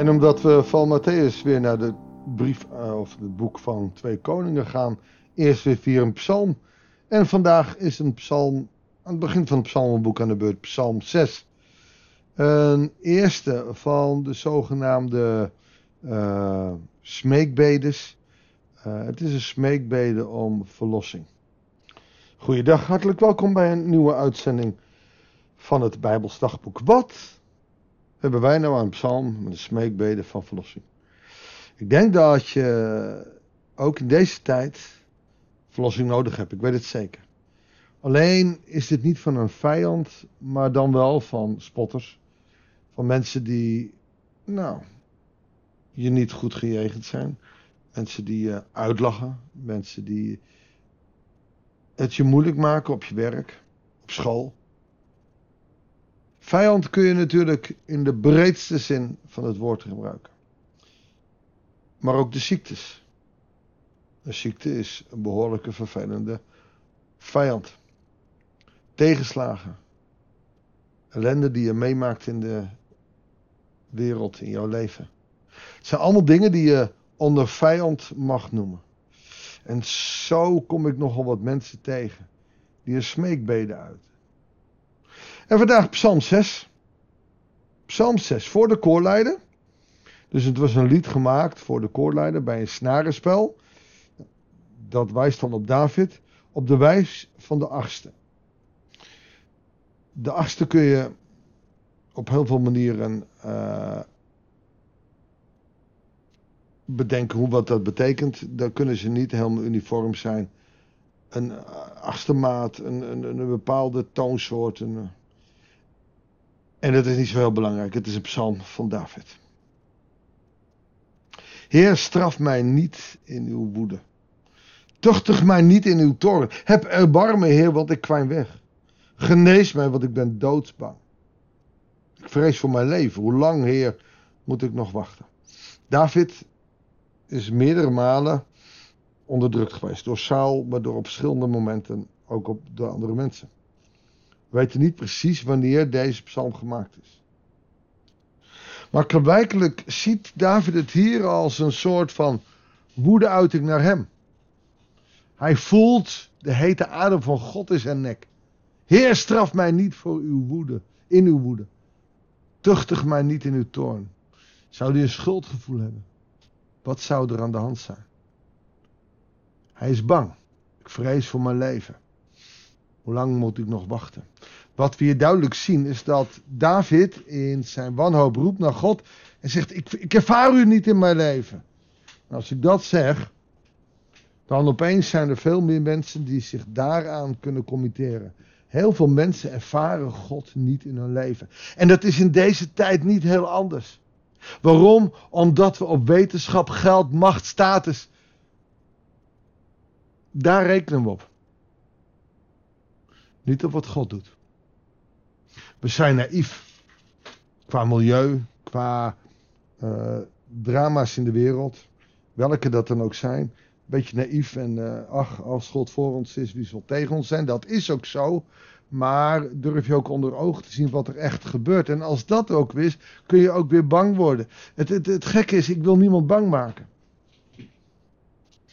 En omdat we van Matthäus weer naar de brief uh, of het boek van Twee Koningen gaan, eerst weer via een psalm. En vandaag is een psalm, aan het begin van het psalmenboek aan de beurt, psalm 6. Een eerste van de zogenaamde uh, smeekbedes. Uh, het is een smeekbede om verlossing. Goeiedag, hartelijk welkom bij een nieuwe uitzending van het Bijbels dagboek. Wat hebben wij nou een psalm met een smeekbede van verlossing? Ik denk dat je ook in deze tijd verlossing nodig hebt, ik weet het zeker. Alleen is dit niet van een vijand, maar dan wel van spotters. Van mensen die, nou, je niet goed gejegend zijn. Mensen die je uitlachen. Mensen die het je moeilijk maken op je werk, op school. Vijand kun je natuurlijk in de breedste zin van het woord gebruiken. Maar ook de ziektes. Een ziekte is een behoorlijke vervelende vijand. Tegenslagen. Ellende die je meemaakt in de wereld, in jouw leven. Het zijn allemaal dingen die je onder vijand mag noemen. En zo kom ik nogal wat mensen tegen die een smeekbede uit. En vandaag Psalm 6. Psalm 6 voor de koorleider. Dus het was een lied gemaakt voor de koorleider bij een snarenspel. Dat wijst dan op David. Op de wijs van de achtste. De achtste kun je op heel veel manieren uh, bedenken hoe wat dat betekent. Dan kunnen ze niet helemaal uniform zijn. Een achtste maat, een, een, een bepaalde toonsoort. Een, en dat is niet zo heel belangrijk. Het is een psalm van David. Heer, straf mij niet in uw woede. Tuchtig mij niet in uw toren. Heb erbarmen, Heer, want ik kwijn weg. Genees mij, want ik ben doodsbang. Ik vrees voor mijn leven. Hoe lang, Heer, moet ik nog wachten? David is meerdere malen onderdrukt geweest. Door Saul, maar door op verschillende momenten ook op de andere mensen. We weten niet precies wanneer deze psalm gemaakt is. Maar klaarblijkelijk ziet David het hier als een soort van woedeuiting naar hem. Hij voelt de hete adem van God in zijn nek. Heer, straf mij niet voor uw woede, in uw woede. Tuchtig mij niet in uw toorn. Zou hij een schuldgevoel hebben? Wat zou er aan de hand zijn? Hij is bang. Ik vrees voor mijn leven. Hoe lang moet ik nog wachten? Wat we hier duidelijk zien is dat David in zijn wanhoop roept naar God en zegt: Ik, ik ervaar u niet in mijn leven. als ik dat zeg, dan opeens zijn er veel meer mensen die zich daaraan kunnen committeren. Heel veel mensen ervaren God niet in hun leven. En dat is in deze tijd niet heel anders. Waarom? Omdat we op wetenschap, geld, macht, status. Daar rekenen we op. Niet op wat God doet. We zijn naïef. Qua milieu, qua uh, drama's in de wereld. Welke dat dan ook zijn. Beetje naïef en uh, ach, als God voor ons is, wie zal tegen ons zijn? Dat is ook zo. Maar durf je ook onder ogen te zien wat er echt gebeurt. En als dat ook is, kun je ook weer bang worden. Het, het, het gekke is, ik wil niemand bang maken.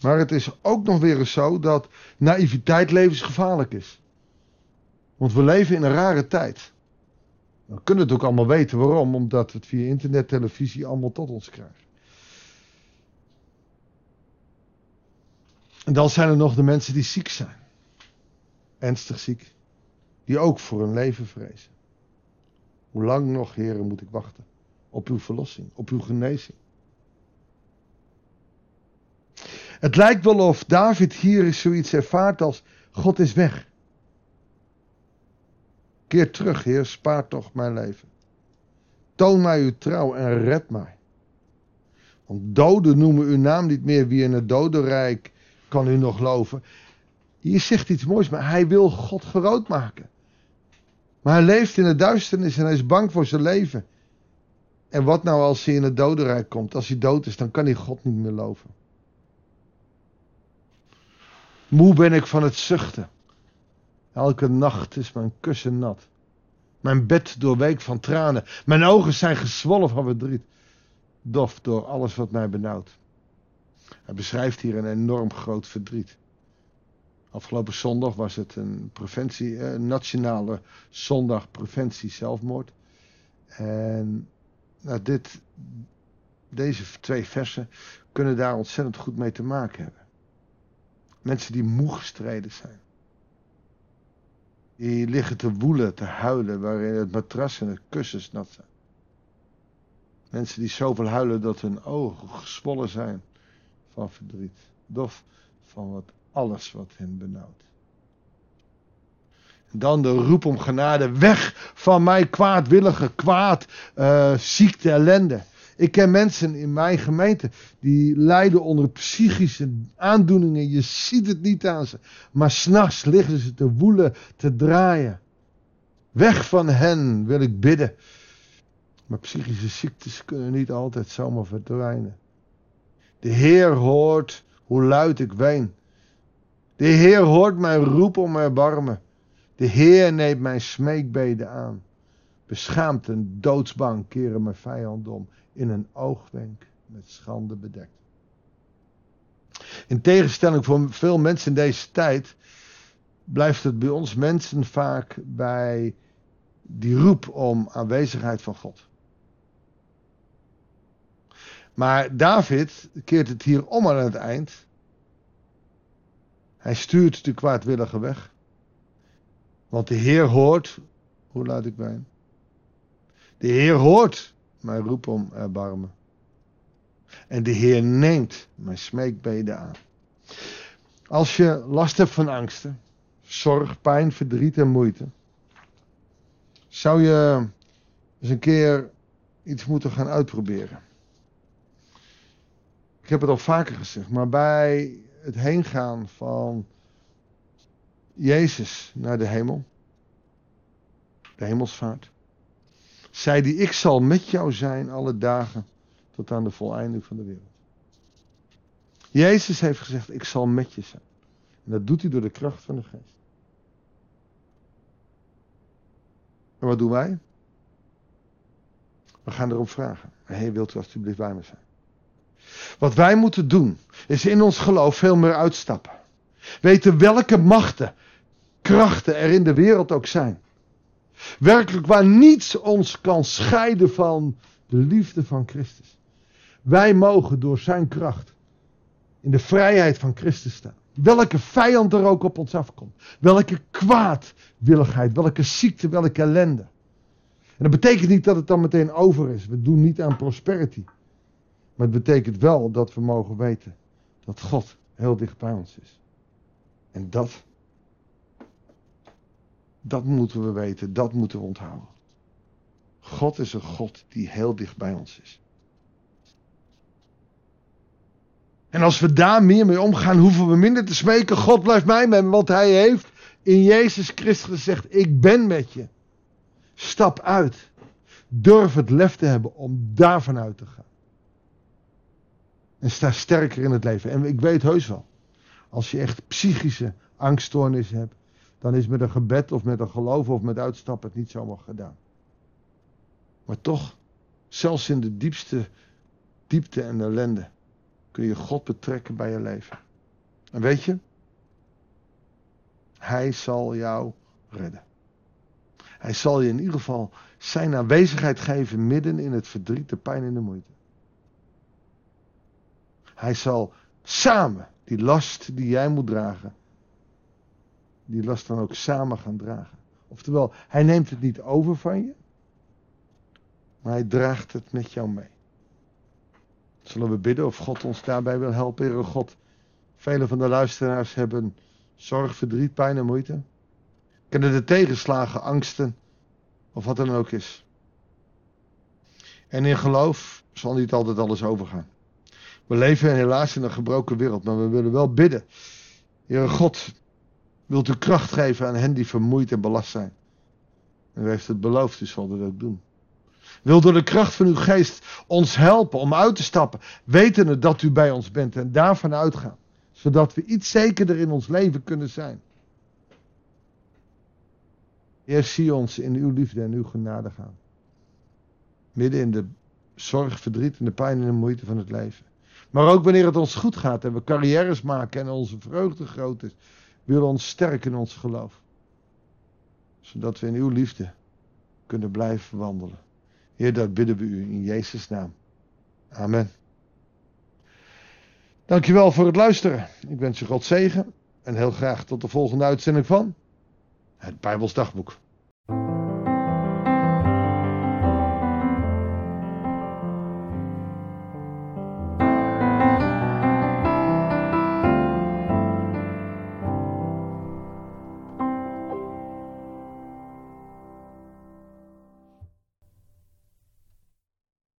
Maar het is ook nog weer eens zo dat naïviteit levensgevaarlijk is. Want we leven in een rare tijd. We kunnen het ook allemaal weten waarom, omdat we het via internet, televisie allemaal tot ons krijgen. En dan zijn er nog de mensen die ziek zijn. Ernstig ziek. Die ook voor hun leven vrezen. Hoe lang nog, heren, moet ik wachten? Op uw verlossing, op uw genezing. Het lijkt wel of David hier zoiets ervaart als: God is weg. Keer terug, Heer, spaar toch mijn leven. Toon mij uw trouw en red mij. Want doden noemen uw naam niet meer. Wie in het dodenrijk kan u nog loven. Hier zegt iets moois, maar hij wil God groot maken. Maar hij leeft in de duisternis en hij is bang voor zijn leven. En wat nou als hij in het dodenrijk komt? Als hij dood is, dan kan hij God niet meer loven. Moe ben ik van het zuchten. Elke nacht is mijn kussen nat. Mijn bed doorweekt van tranen. Mijn ogen zijn gezwollen van verdriet. dof door alles wat mij benauwt. Hij beschrijft hier een enorm groot verdriet. Afgelopen zondag was het een preventie, een nationale zondag preventie zelfmoord. En nou, dit, deze twee versen kunnen daar ontzettend goed mee te maken hebben. Mensen die moe gestreden zijn. Die liggen te woelen, te huilen, waarin het matras en het kussens nat zijn. Mensen die zoveel huilen dat hun ogen geswollen zijn van verdriet. Dof van wat, alles wat hen benauwt. En dan de roep om genade. Weg van mij kwaadwillige, kwaad, uh, ziekte, ellende. Ik ken mensen in mijn gemeente die lijden onder psychische aandoeningen. Je ziet het niet aan ze. Maar s'nachts liggen ze te woelen, te draaien. Weg van hen wil ik bidden. Maar psychische ziektes kunnen niet altijd zomaar verdwijnen. De Heer hoort hoe luid ik ween. De Heer hoort mijn roep om erbarmen. De Heer neemt mijn smeekbeden aan. Beschaamd en doodsbang keren mijn vijanden om in een oogwenk met schande bedekt. In tegenstelling voor veel mensen in deze tijd blijft het bij ons mensen vaak bij die roep om aanwezigheid van God. Maar David keert het hier om aan het eind. Hij stuurt de kwaadwillige weg. Want de Heer hoort, hoe laat ik bij? De Heer hoort mijn roep om erbarmen. En de Heer neemt mijn smeekbeden aan. Als je last hebt van angsten, zorg, pijn, verdriet en moeite, zou je eens een keer iets moeten gaan uitproberen. Ik heb het al vaker gezegd, maar bij het heengaan van Jezus naar de hemel, de hemelsvaart, zei die: Ik zal met jou zijn alle dagen tot aan de voleinding van de wereld. Jezus heeft gezegd: Ik zal met je zijn. En dat doet hij door de kracht van de geest. En wat doen wij? We gaan erop vragen. Heer, wilt u alstublieft bij me zijn? Wat wij moeten doen, is in ons geloof veel meer uitstappen. Weten welke machten, krachten er in de wereld ook zijn. Werkelijk waar niets ons kan scheiden van de liefde van Christus. Wij mogen door zijn kracht in de vrijheid van Christus staan. Welke vijand er ook op ons afkomt. Welke kwaadwilligheid, welke ziekte, welke ellende. En dat betekent niet dat het dan meteen over is. We doen niet aan prosperity. Maar het betekent wel dat we mogen weten dat God heel dicht bij ons is. En dat, dat moeten we weten, dat moeten we onthouden. God is een God die heel dicht bij ons is. En als we daar meer mee omgaan, hoeven we minder te smeken. God blijft mij met want hij heeft in Jezus Christus gezegd, ik ben met je. Stap uit. Durf het lef te hebben om daarvan uit te gaan. En sta sterker in het leven. En ik weet heus wel, als je echt psychische angststoornis hebt, dan is met een gebed of met een geloof of met uitstappen het niet zomaar gedaan. Maar toch, zelfs in de diepste diepte en ellende, kun je God betrekken bij je leven. En weet je, Hij zal jou redden. Hij zal je in ieder geval zijn aanwezigheid geven midden in het verdriet, de pijn en de moeite. Hij zal samen die last die jij moet dragen, die last dan ook samen gaan dragen. Oftewel, hij neemt het niet over van je, maar hij draagt het met jou mee. Zullen we bidden of God ons daarbij wil helpen, Heere God? Vele van de luisteraars hebben zorg, verdriet, pijn en moeite. Kennen de tegenslagen, angsten of wat dan ook is. En in geloof zal niet altijd alles overgaan. We leven helaas in een gebroken wereld, maar we willen wel bidden. Heere God, wilt u kracht geven aan hen die vermoeid en belast zijn. En u heeft het beloofd, u zal dat ook doen. Wil door de kracht van uw geest ons helpen om uit te stappen, wetende dat u bij ons bent en daarvan uitgaan. Zodat we iets zekerder in ons leven kunnen zijn. Heer, zie ons in uw liefde en uw genade gaan. Midden in de zorg, verdriet en de pijn en de moeite van het leven. Maar ook wanneer het ons goed gaat en we carrières maken en onze vreugde groot is, wil ons sterken in ons geloof. Zodat we in uw liefde kunnen blijven wandelen. Heer, dat bidden we u in Jezus' naam. Amen. Dankjewel voor het luisteren. Ik wens je God zegen en heel graag tot de volgende uitzending van het Bijbels Dagboek.